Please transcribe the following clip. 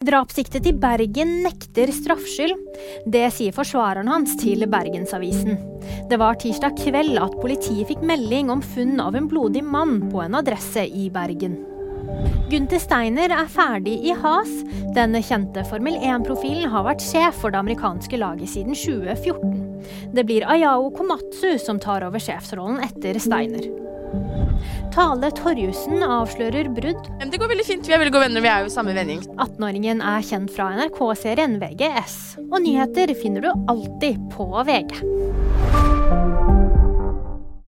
Drapssiktet i Bergen nekter straffskyld. Det sier forsvareren hans til Bergensavisen. Det var tirsdag kveld at politiet fikk melding om funn av en blodig mann på en adresse i Bergen. Gunther Steiner er ferdig i Has. Den kjente Formel 1-profilen har vært sjef for det amerikanske laget siden 2014. Det blir Ayao Komatsu som tar over sjefsrollen etter Steiner. Tale Torjussen avslører brudd. Det går veldig fint. Vi er veldig gode venner. Vi er jo samme vending. 18-åringen er kjent fra NRK-serien VGS. Og nyheter finner du alltid på VG.